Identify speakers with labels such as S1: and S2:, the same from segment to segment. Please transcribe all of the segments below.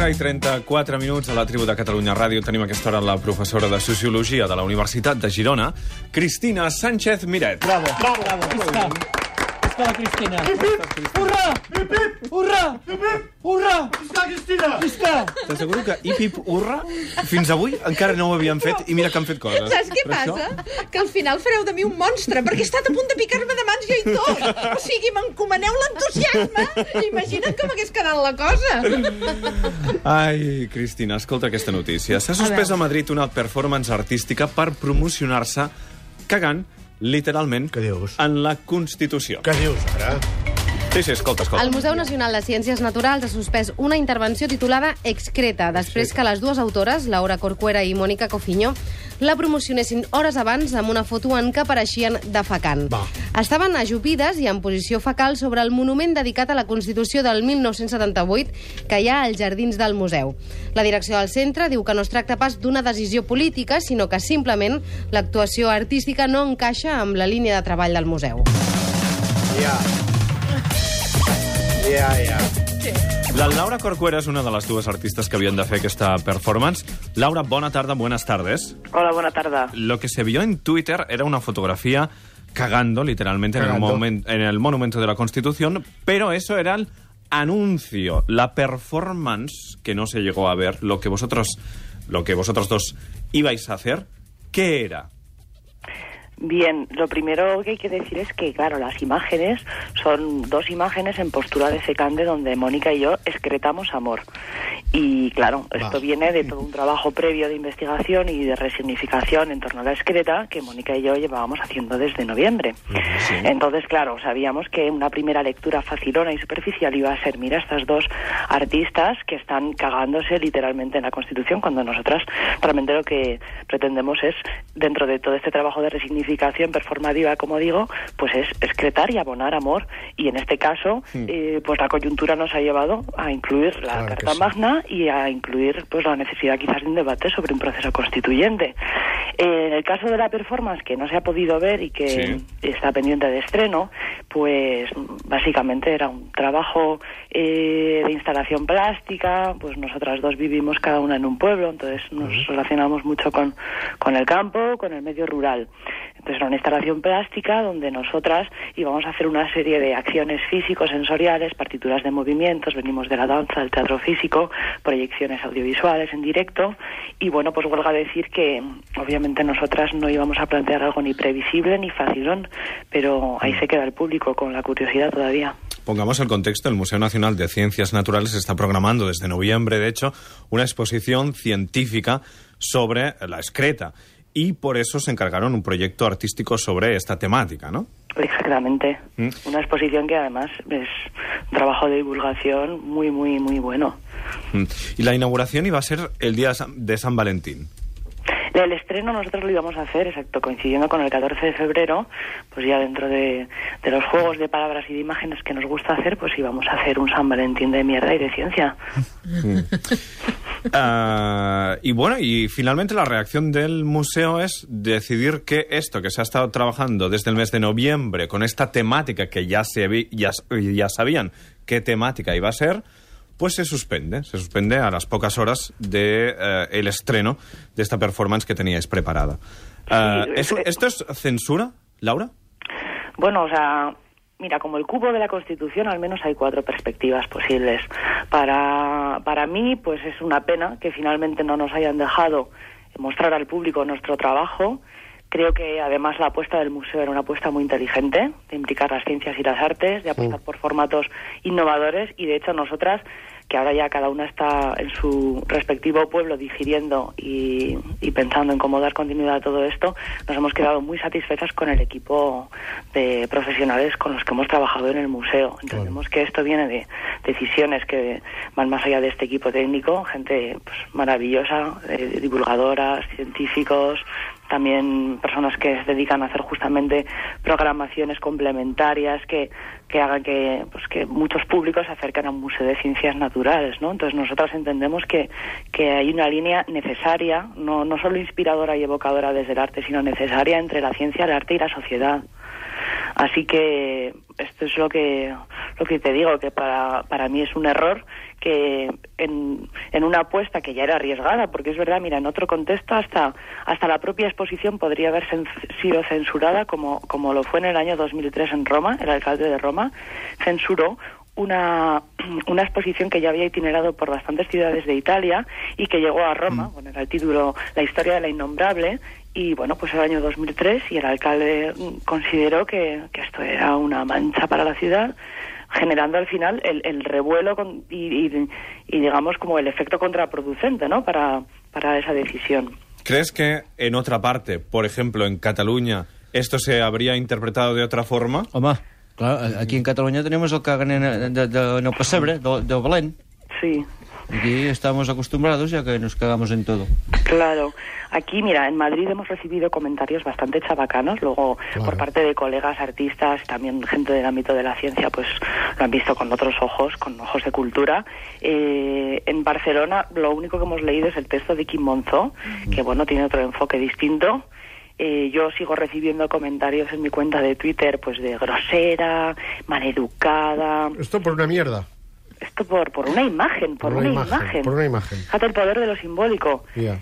S1: 4 i 34 minuts a la tribu de Catalunya Ràdio. Tenim a aquesta hora la professora de Sociologia de la Universitat de Girona, Cristina Sánchez Miret.
S2: Bravo, bravo, bravo. Visca. Visca la Cristina. Hurra! Hurra! Hurra!
S3: Visca, Cristina!
S2: Visca!
S1: T'asseguro que hip hip hurra fins avui encara no ho havien fet i mira que han fet coses.
S4: Saps què
S1: Però això-
S4: passa? Que al final fareu de mi un monstre, perquè he estat a punt de picar-me de mans jo i tot. O sigui, m'encomaneu l'entusiasme. Imagina't com hagués quedat la cosa.
S1: Ai, Cristina, escolta aquesta notícia. S'ha suspès a Madrid una performance artística per promocionar-se cagant, literalment,
S3: Què dius?
S1: en la Constitució.
S3: Què dius, ara?
S1: Sí, sí, escolta, escolta.
S5: El Museu Nacional de Ciències Naturals ha suspès una intervenció titulada Excreta, després que les dues autores, Laura Corcuera i Mònica Cofiño, la promocionessin hores abans amb una foto en què apareixien defecant.
S3: Va.
S5: Estaven ajupides i en posició fecal sobre el monument dedicat a la Constitució del 1978 que hi ha als jardins del museu. La direcció del centre diu que no es tracta pas d'una decisió política, sinó que simplement l'actuació artística no encaixa amb la línia de treball del museu.
S3: Ja. Ja, ja.
S1: La Laura Corcuera és una de les dues artistes que havien de fer aquesta performance. Laura, bona tarda, buenas tardes.
S6: Hola, buena tarde.
S1: Lo que se vio en Twitter era una fotografía cagando literalmente En, el momen- en el monumento de la Constitución, pero eso era el anuncio, la performance que no se llegó a ver, lo que vosotros, lo que vosotros dos ibais a hacer, ¿qué era?
S6: Bien, lo primero que hay que decir es que, claro, las imágenes son dos imágenes en postura de secande donde Mónica y yo excretamos amor. Y, claro, esto viene de todo un trabajo previo de investigación y de resignificación en torno a la excreta que Mónica y yo llevábamos haciendo desde noviembre. Entonces, claro, sabíamos que una primera lectura facilona y superficial iba a ser, mira, estas dos artistas que están cagándose literalmente en la Constitución, cuando nosotras realmente lo que pretendemos es, dentro de todo este trabajo de resignificación performativa, como digo, pues es excretar y abonar amor. Y en este caso, eh, pues la coyuntura nos ha llevado a incluir la
S3: Claro
S6: Carta
S3: sí.
S6: Y a incluir pues la necesidad quizás de un debate sobre un proceso constituyente. Eh, en el caso de la performance, que no se ha podido ver y que
S1: Sí.
S6: está pendiente de estreno, pues básicamente era un trabajo eh, de instalación plástica, pues nosotras dos vivimos cada una en un pueblo, entonces nos relacionamos mucho con, con el campo, con el medio rural. Entonces era una instalación plástica donde nosotras íbamos a hacer una serie de acciones físico-sensoriales, partituras de movimientos, venimos de la danza, del teatro físico, proyecciones audiovisuales en directo y bueno, pues huelga decir que mm, obviamente nosotras no íbamos a plantear algo ni previsible ni facilón, pero ahí se queda el público con la curiosidad todavía.
S1: Pongamos el contexto, el Museo Nacional de Ciencias Naturales está programando desde noviembre, de hecho, una exposición científica sobre la excreta. Y por eso se encargaron un proyecto artístico sobre esta temática, ¿no?
S6: Exactamente.
S1: Mm.
S6: Una exposición que además es un trabajo de divulgación muy, muy, muy bueno.
S1: Mm. Y la inauguración iba a ser el día de San Valentín.
S6: El estreno nosotros lo íbamos a hacer, exacto, coincidiendo con el 14 de febrero, pues ya dentro de, los juegos de palabras y de imágenes que nos gusta hacer, pues íbamos a hacer un San Valentín de mierda y de ciencia.
S1: Ah, y bueno, y finalmente la reacción del museo es decidir que esto que se ha estado trabajando desde el mes de noviembre con esta temática que ya, se vi- ya, ya sabían qué temática iba a ser, pues se suspende. Se suspende a las pocas horas de eh, el estreno de esta performance que teníais preparada. Ah,
S6: Sí,
S1: ¿eso-
S6: eh,
S1: ¿Esto es censura, Laura?
S6: Bueno, o sea, mira, como el cubo de la Constitución, al menos hay cuatro perspectivas posibles. Para, para mí, pues es una pena que finalmente no nos hayan dejado mostrar al público nuestro trabajo. Creo que además la apuesta del museo era una apuesta muy inteligente, de implicar las ciencias y las artes, de apostar por formatos innovadores y de hecho nosotras, que ahora ya cada una está en su respectivo pueblo digiriendo y, y pensando en cómo dar continuidad a todo esto, nos hemos quedado muy satisfechas con el equipo de profesionales con los que hemos trabajado en el museo. Entendemos que esto viene de decisiones que van más allá de este equipo técnico, gente pues, maravillosa, eh, divulgadoras, científicos, también personas que se dedican a hacer justamente programaciones complementarias que, que hagan que, pues, que muchos públicos se acerquen a un museo de ciencias naturales, ¿no? Entonces nosotros entendemos que, que hay una línea necesaria, no, no solo inspiradora y evocadora desde el arte, sino necesaria entre la ciencia, el arte y la sociedad. Así que esto es lo que lo que te digo, que para, para mí es un error que en, en una apuesta que ya era arriesgada, porque es verdad, mira, en otro contexto hasta, hasta la propia exposición podría haber sido censurada, como, como lo fue en el año 2003 en Roma, el alcalde de Roma censuró una, una exposición que ya había itinerado por bastantes ciudades de Italia y que llegó a Roma, bueno, era el título La historia de la innombrable, y bueno, pues el año 2003 y el alcalde mm, consideró que, que esto era una mancha para la ciudad, generando al final el, el revuelo con- y, y- y, digamos como el efecto contraproducente, ¿no? Para, para esa decisión.
S1: ¿Crees que en otra parte, por ejemplo en Cataluña, esto se habría interpretado de otra forma?
S2: Home, clar, aquí en Catalunya tenemos el caguen en, de, de, en el de, de Belén.
S6: Sí,
S2: Aquí estamos acostumbrados ya que nos cagamos en todo.
S6: Claro. Aquí, mira, en Madrid hemos recibido comentarios bastante chabacanos, luego por parte de colegas artistas, también gente del ámbito de la ciencia, pues lo han visto con otros ojos, con ojos de cultura. Eh, en Barcelona lo único que hemos leído es el texto de Kim Monzó, que bueno, tiene otro enfoque distinto. Eh, yo sigo recibiendo comentarios en mi cuenta de Twitter, pues de grosera, maleducada,
S3: Esto por una mierda.
S6: Esto por, por una imagen, por, una, imagen.
S3: Por una imagen.
S6: Fíjate el poder de lo simbólico.
S3: Ya.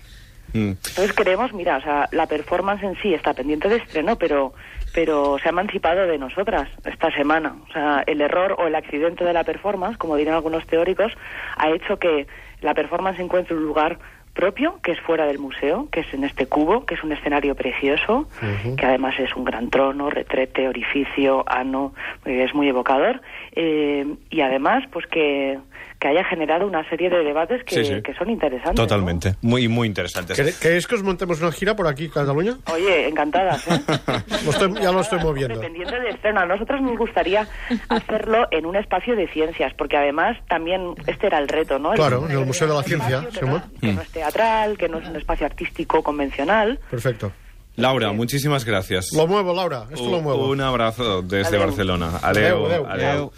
S1: Mm.
S6: Entonces creemos, mira, o sea, la performance en sí está pendiente de estreno, pero pero se ha emancipado de nosotras esta semana. O sea, el error o el accidente de la performance, como dirán algunos teóricos, ha hecho que la performance encuentre un lugar propio, que es fuera del museo, que es en este cubo, que es un escenario precioso, que además es un gran trono, retrete, orificio, ano, eh, es muy evocador, eh, y además, pues que, que haya generado una serie de debates que,
S1: Sí, sí.
S6: que son interesantes. ¿no?
S1: Totalmente. Muy, muy interesantes.
S3: ¿Quere- ¿Queréis que os montemos una gira por aquí, Cataluña?
S6: Oye, encantadas, ¿eh?
S3: Lo estoy- ya lo estoy moviendo.
S6: Dependiendo de estreno. A nosotros nos gustaría hacerlo en un espacio de ciencias, porque además también este era el reto, ¿no?
S3: Claro, en el Museo de la Ciencia,
S6: espacio
S3: sí,
S6: que, no,
S3: ¿no?
S6: que no es teatral, que no es un espacio artístico convencional.
S3: Perfecto.
S1: Laura, muchísimas gracias.
S3: Lo muevo, Laura. Esto lo muevo.
S1: Un abrazo desde
S6: Adeu.
S1: Barcelona.
S3: Adeu, adeu.
S1: adeu.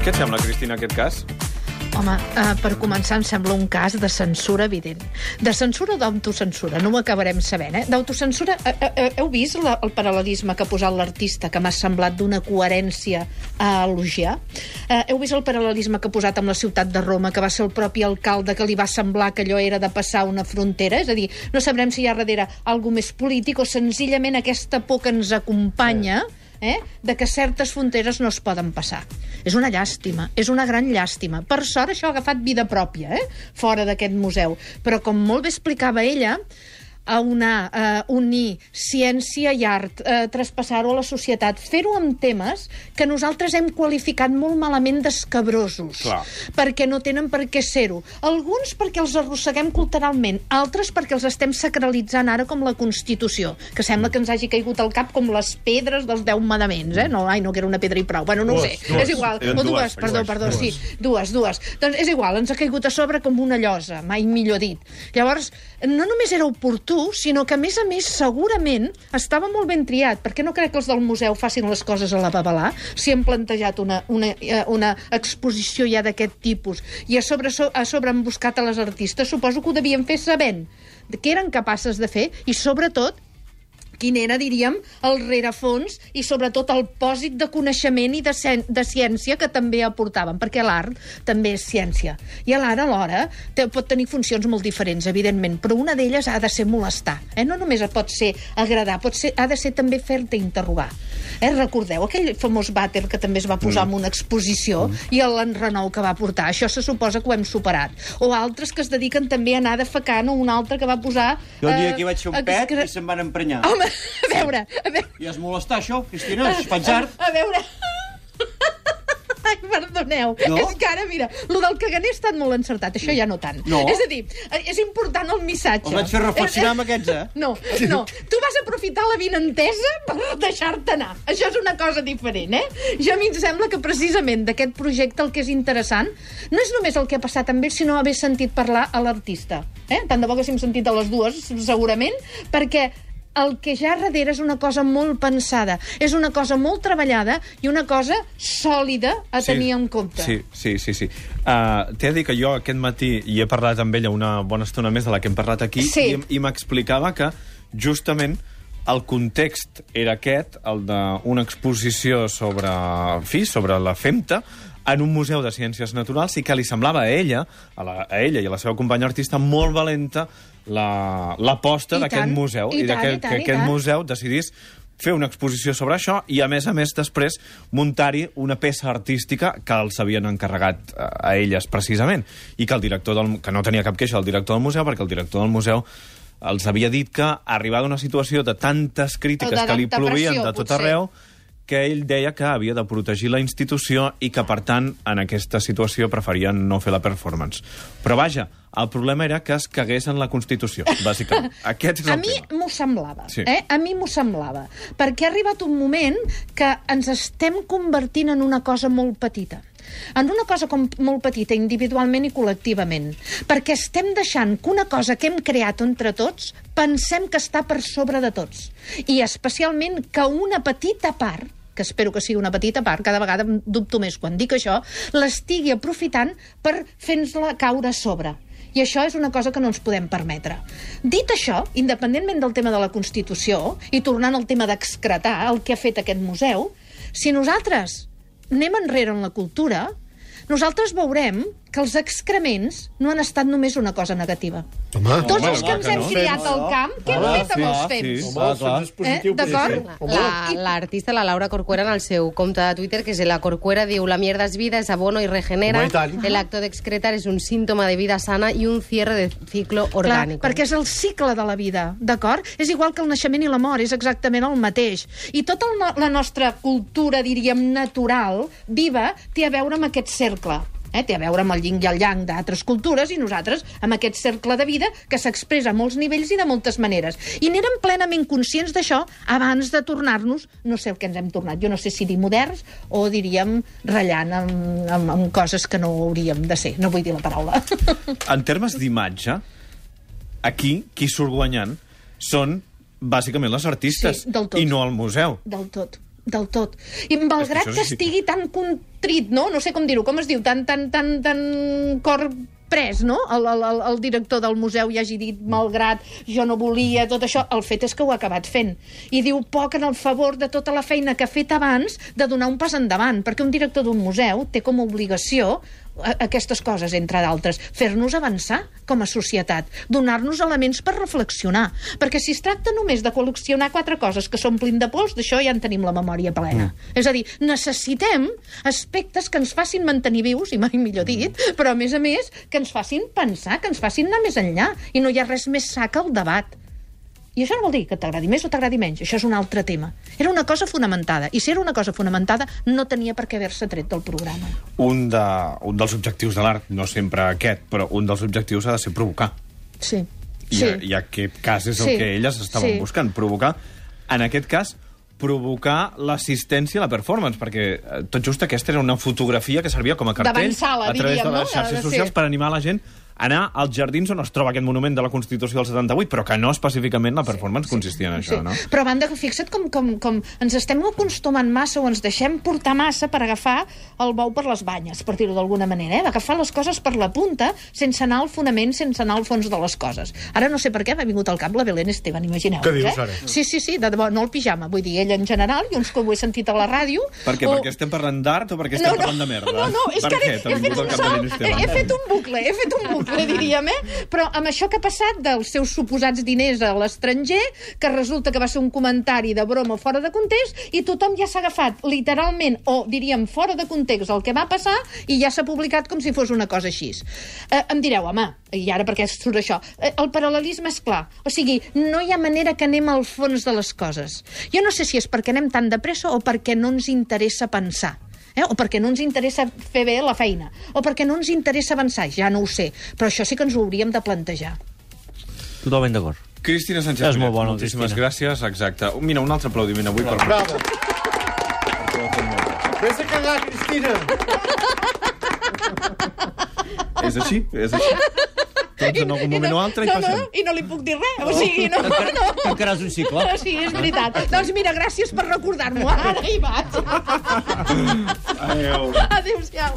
S1: Què et sembla, Cristina, aquest cas?
S4: Home, uh, per començar, em sembla un cas de censura evident. De censura o d'autocensura? No ho acabarem sabent, eh? D'autocensura... Uh, uh, heu vist la, el paral·lelisme que ha posat l'artista, que m'ha semblat d'una coherència a elogiar? Uh, heu vist el paral·lelisme que ha posat amb la ciutat de Roma, que va ser el propi alcalde que li va semblar que allò era de passar una frontera? És a dir, no sabrem si hi ha darrere alguna més polític o senzillament aquesta por que ens acompanya... Eh? de que certes fronteres no es poden passar. És una llàstima, és una gran llàstima. Per sort això ha agafat vida pròpia, eh? fora d'aquest museu. Però com molt bé explicava ella, a unar, eh, unir ciència i art, eh, traspassar-ho a la societat, fer-ho amb temes que nosaltres hem qualificat molt malament d'escabrosos,
S1: Clar.
S4: perquè no tenen per què ser-ho. Alguns perquè els arrosseguem culturalment, altres perquè els estem sacralitzant ara com la Constitució, que sembla que ens hagi caigut al cap com les pedres dels deu manaments, eh? No, ai, no, que era una pedra i prou. Bueno, no ho
S3: Dues,
S4: sé,
S3: dues.
S4: és igual.
S1: Eren
S4: o
S1: dues,
S4: dues, perdó,
S3: dues,
S4: perdó,
S3: dues.
S4: sí, dues, dues. Doncs és igual, ens ha caigut a sobre com una llosa, mai millor dit. Llavors, no només era oportú, sinó que, a més a més, segurament estava molt ben triat, perquè no crec que els del museu facin les coses a la babalà, si hem plantejat una, una, eh, una exposició ja d'aquest tipus, i a sobre, so- a sobre han buscat a les artistes, suposo que ho devien fer sabent què eren capaces de fer, i sobretot quin era, diríem, el rerefons i sobretot el pòsit de coneixement i de, de ciència que també aportaven, perquè l'art també és ciència. I l'art alhora té, pot tenir funcions molt diferents, evidentment, però una d'elles ha de ser molestar. Eh? No només pot ser agradar, pot ser, ha de ser també fer-te interrogar. Eh? Recordeu aquell famós vàter que també es va posar mm. en una exposició mm. i l'enrenou que va portar. Això se suposa que ho hem superat. O altres que es dediquen també a anar defecant, o un altre que va posar...
S2: Jo el dia
S4: eh,
S2: que vaig fer un pet
S4: excre-
S2: i se'm van emprenyar.
S4: Home, a veure, a veure...
S2: I es molestar, això, Cristina, és faig art.
S4: A veure... Perdoneu.
S2: No?
S4: És que ara, mira, lo del caganer ha estat molt encertat, això ja no tant.
S2: No?
S4: És a dir, eh, és important el missatge.
S2: Els vaig fer reflexionar amb aquests, eh?
S4: No, no. Tu vas aprofitar la vinentesa per deixar-te anar. Això és una cosa diferent, eh? Jo a mi em sembla que precisament d'aquest projecte el que és interessant no és només el que ha passat amb ell, sinó haver sentit parlar a l'artista. Eh? Tant de bo que haguéssim sentit a les dues, segurament, perquè el que ja darrere és una cosa molt pensada, és una cosa molt treballada i una cosa sòlida a tenir en compte.
S1: Sí, sí, sí. sí. Uh, T'he de dir que jo aquest matí hi he parlat amb ella una bona estona més de la que hem parlat aquí
S4: Sí.
S1: i, i m'explicava que justament el context era aquest, el d'una exposició sobre, en fi, sobre la femta, en un museu de ciències naturals i que li semblava a ella, a, la, a ella i a la seva companya artista, molt valenta l'aposta
S4: I
S1: d'aquest museu
S4: i
S1: i,
S4: tant,
S1: d'aquest-
S4: i tant,
S1: que
S4: i
S1: aquest
S4: tant.
S1: museu decidís fer una exposició sobre això i, a més a més, després muntar-hi una peça artística que els havien encarregat eh, a elles, precisament, i que el director del, que no tenia cap queixa del director del museu, perquè el director del museu els havia dit que, arribada a una situació de tantes crítiques
S4: de
S1: que li plovien de tot
S4: potser.
S1: arreu, que ell deia que havia de protegir la institució i que, per tant, en aquesta situació preferien no fer la performance. Però vaja, el problema era que es cagués en la Constitució, bàsicament. Aquest és el
S4: A mi m'ho semblava,
S1: Sí.
S4: eh? A mi m'ho semblava. Perquè ha arribat un moment que ens estem convertint en una cosa molt petita en una cosa com molt petita, individualment i col·lectivament. Perquè estem deixant que una cosa que hem creat entre tots pensem que està per sobre de tots. I especialment que una petita part que espero que sigui una petita part, cada vegada em dubto més quan dic això, l'estigui aprofitant per fer-nos-la caure a sobre. I això és una cosa que no ens podem permetre. Dit això, independentment del tema de la Constitució, i tornant al tema d'excretar el que ha fet aquest museu, si nosaltres anem enrere en la cultura, nosaltres veurem que els excrements no han estat només una cosa negativa.
S3: Home,
S4: Tots
S1: home,
S4: els que ens
S1: que
S4: hem
S1: no.
S4: criat al camp, què hem
S2: Home,
S4: fet amb els
S1: sí.
S4: fems?
S3: home, el
S2: clar.
S3: fet és positiu,
S4: Eh, d'acord?
S3: positiu. Home,
S5: La- L'artista, la, Laura Corcuera, en el seu compte de Twitter, que és la Corcuera, diu la mierda es vida, es abono y regenera.
S3: Home, i.
S5: El acto de excretar es un síntoma de vida sana y un cierre de ciclo
S4: Clar,
S5: orgánico.
S4: perquè és el cicle de la vida, d'acord? És igual que el naixement i la mort, és exactament el mateix. I tota la nostra cultura, diríem, natural, viva, té a veure amb aquest cercle. Eh? Té a veure amb el yin i el yang d'altres cultures i nosaltres amb aquest cercle de vida que s'expressa a molts nivells i de moltes maneres. I n'érem plenament conscients d'això abans de tornar-nos, no sé el que ens hem tornat, jo no sé si dir moderns o diríem ratllant amb, amb, amb coses que no hauríem de ser. No vull dir la paraula.
S1: En termes d'imatge, aquí, qui surt guanyant són bàsicament les artistes
S4: Sí,
S1: i no el museu.
S4: Del tot, del tot. I malgrat
S1: És que
S4: que, estigui tan contrit, no? No sé com dir-ho, com es diu? Tan, tan, tan, tan cor pres, no? El, el, el, director del museu ja hagi dit, malgrat jo no volia, tot això, el fet és que ho ha acabat fent. I diu poc en el favor de tota la feina que ha fet abans de donar un pas endavant, perquè un director d'un museu té com a obligació aquestes coses, entre d'altres, fer-nos avançar com a societat, donar-nos elements per reflexionar, perquè si es tracta només de col·leccionar quatre coses que s'omplin de pols, d'això ja en tenim la memòria plena. Mm. És a dir, necessitem aspectes que ens facin mantenir vius, i mai millor dit, però a més a més que ens facin pensar, que ens facin anar més enllà, i no hi ha res més sa que el debat. I això no vol dir que t'agradi més o t'agradi menys, això és un altre tema. Era una cosa fonamentada, i si era una cosa fonamentada no tenia per què haver-se tret del programa.
S1: Un, de, un dels objectius de l'art, no sempre aquest, però un dels objectius ha de ser provocar.
S4: Sí.
S1: I,
S4: sí.
S1: I aquest cas és el
S4: Sí.
S1: que elles estaven
S4: Sí.
S1: buscant, provocar, en aquest cas, provocar l'assistència a la performance, perquè eh, tot just aquesta era una fotografia que servia com a cartell
S4: D'avançar-la,
S1: a través
S4: diríem,
S1: de
S4: no?
S1: les xarxes
S4: de
S1: socials
S4: ser-
S1: per animar la gent anar als jardins on es troba aquest monument de la Constitució del 78, però que no específicament la performance consistia en això,
S4: sí.
S1: no?
S4: Però a banda, fixa't com, com, com ens estem acostumant massa o ens deixem portar massa per agafar el bou per les banyes, per dir-ho d'alguna manera, eh? d'agafar les coses per la punta sense anar al fonament, sense anar al fons de les coses. Ara no sé per què m'ha vingut al cap la Belén Esteban, imagineu
S3: Què dius,
S4: eh?
S3: ara?
S4: Sí, sí, sí, de debò, no el pijama, vull dir, ella en general, i uns que ho he sentit a la ràdio...
S1: Per què? Perquè estem parlant d'art o perquè estem parlant de merda?
S4: No, no, és
S1: per
S4: que ara
S1: t'ha
S4: he, fet he, he fet un bucle, he fet un bucle, diríem, eh? Però amb això que ha passat dels seus suposats diners a l'estranger, que resulta que va ser un comentari de broma fora de context, i tothom ja s'ha agafat literalment, o diríem fora de context, el que va passar, i ja s'ha publicat com si fos una cosa així. Eh, em direu, home, i ara per què surt això? Eh, el paral·lelisme és clar. O sigui, no hi ha manera que anem al fons de les coses. Jo no sé si és perquè anem tan de pressa o perquè no ens interessa pensar eh? o perquè no ens interessa fer bé la feina, o perquè no ens interessa avançar, ja no ho sé, però això sí que ens ho hauríem de plantejar.
S2: Totalment d'acord.
S1: Cristina Sánchez
S2: És molt bona,
S1: moltíssimes
S2: Cristina.
S1: gràcies, exacte. Mira, un altre aplaudiment avui per...
S3: Bravo. Vés a cagar, Cristina.
S1: És així, és així temps en algun moment no, o altre i
S4: no,
S1: passem.
S4: No, I no li puc dir res, No. o sigui, no, no.
S2: Tancaràs un cicle.
S4: No, sí, és veritat. doncs mira, gràcies per recordar-m'ho. Ara hi vaig.
S1: Adéu.
S4: Adéu-siau.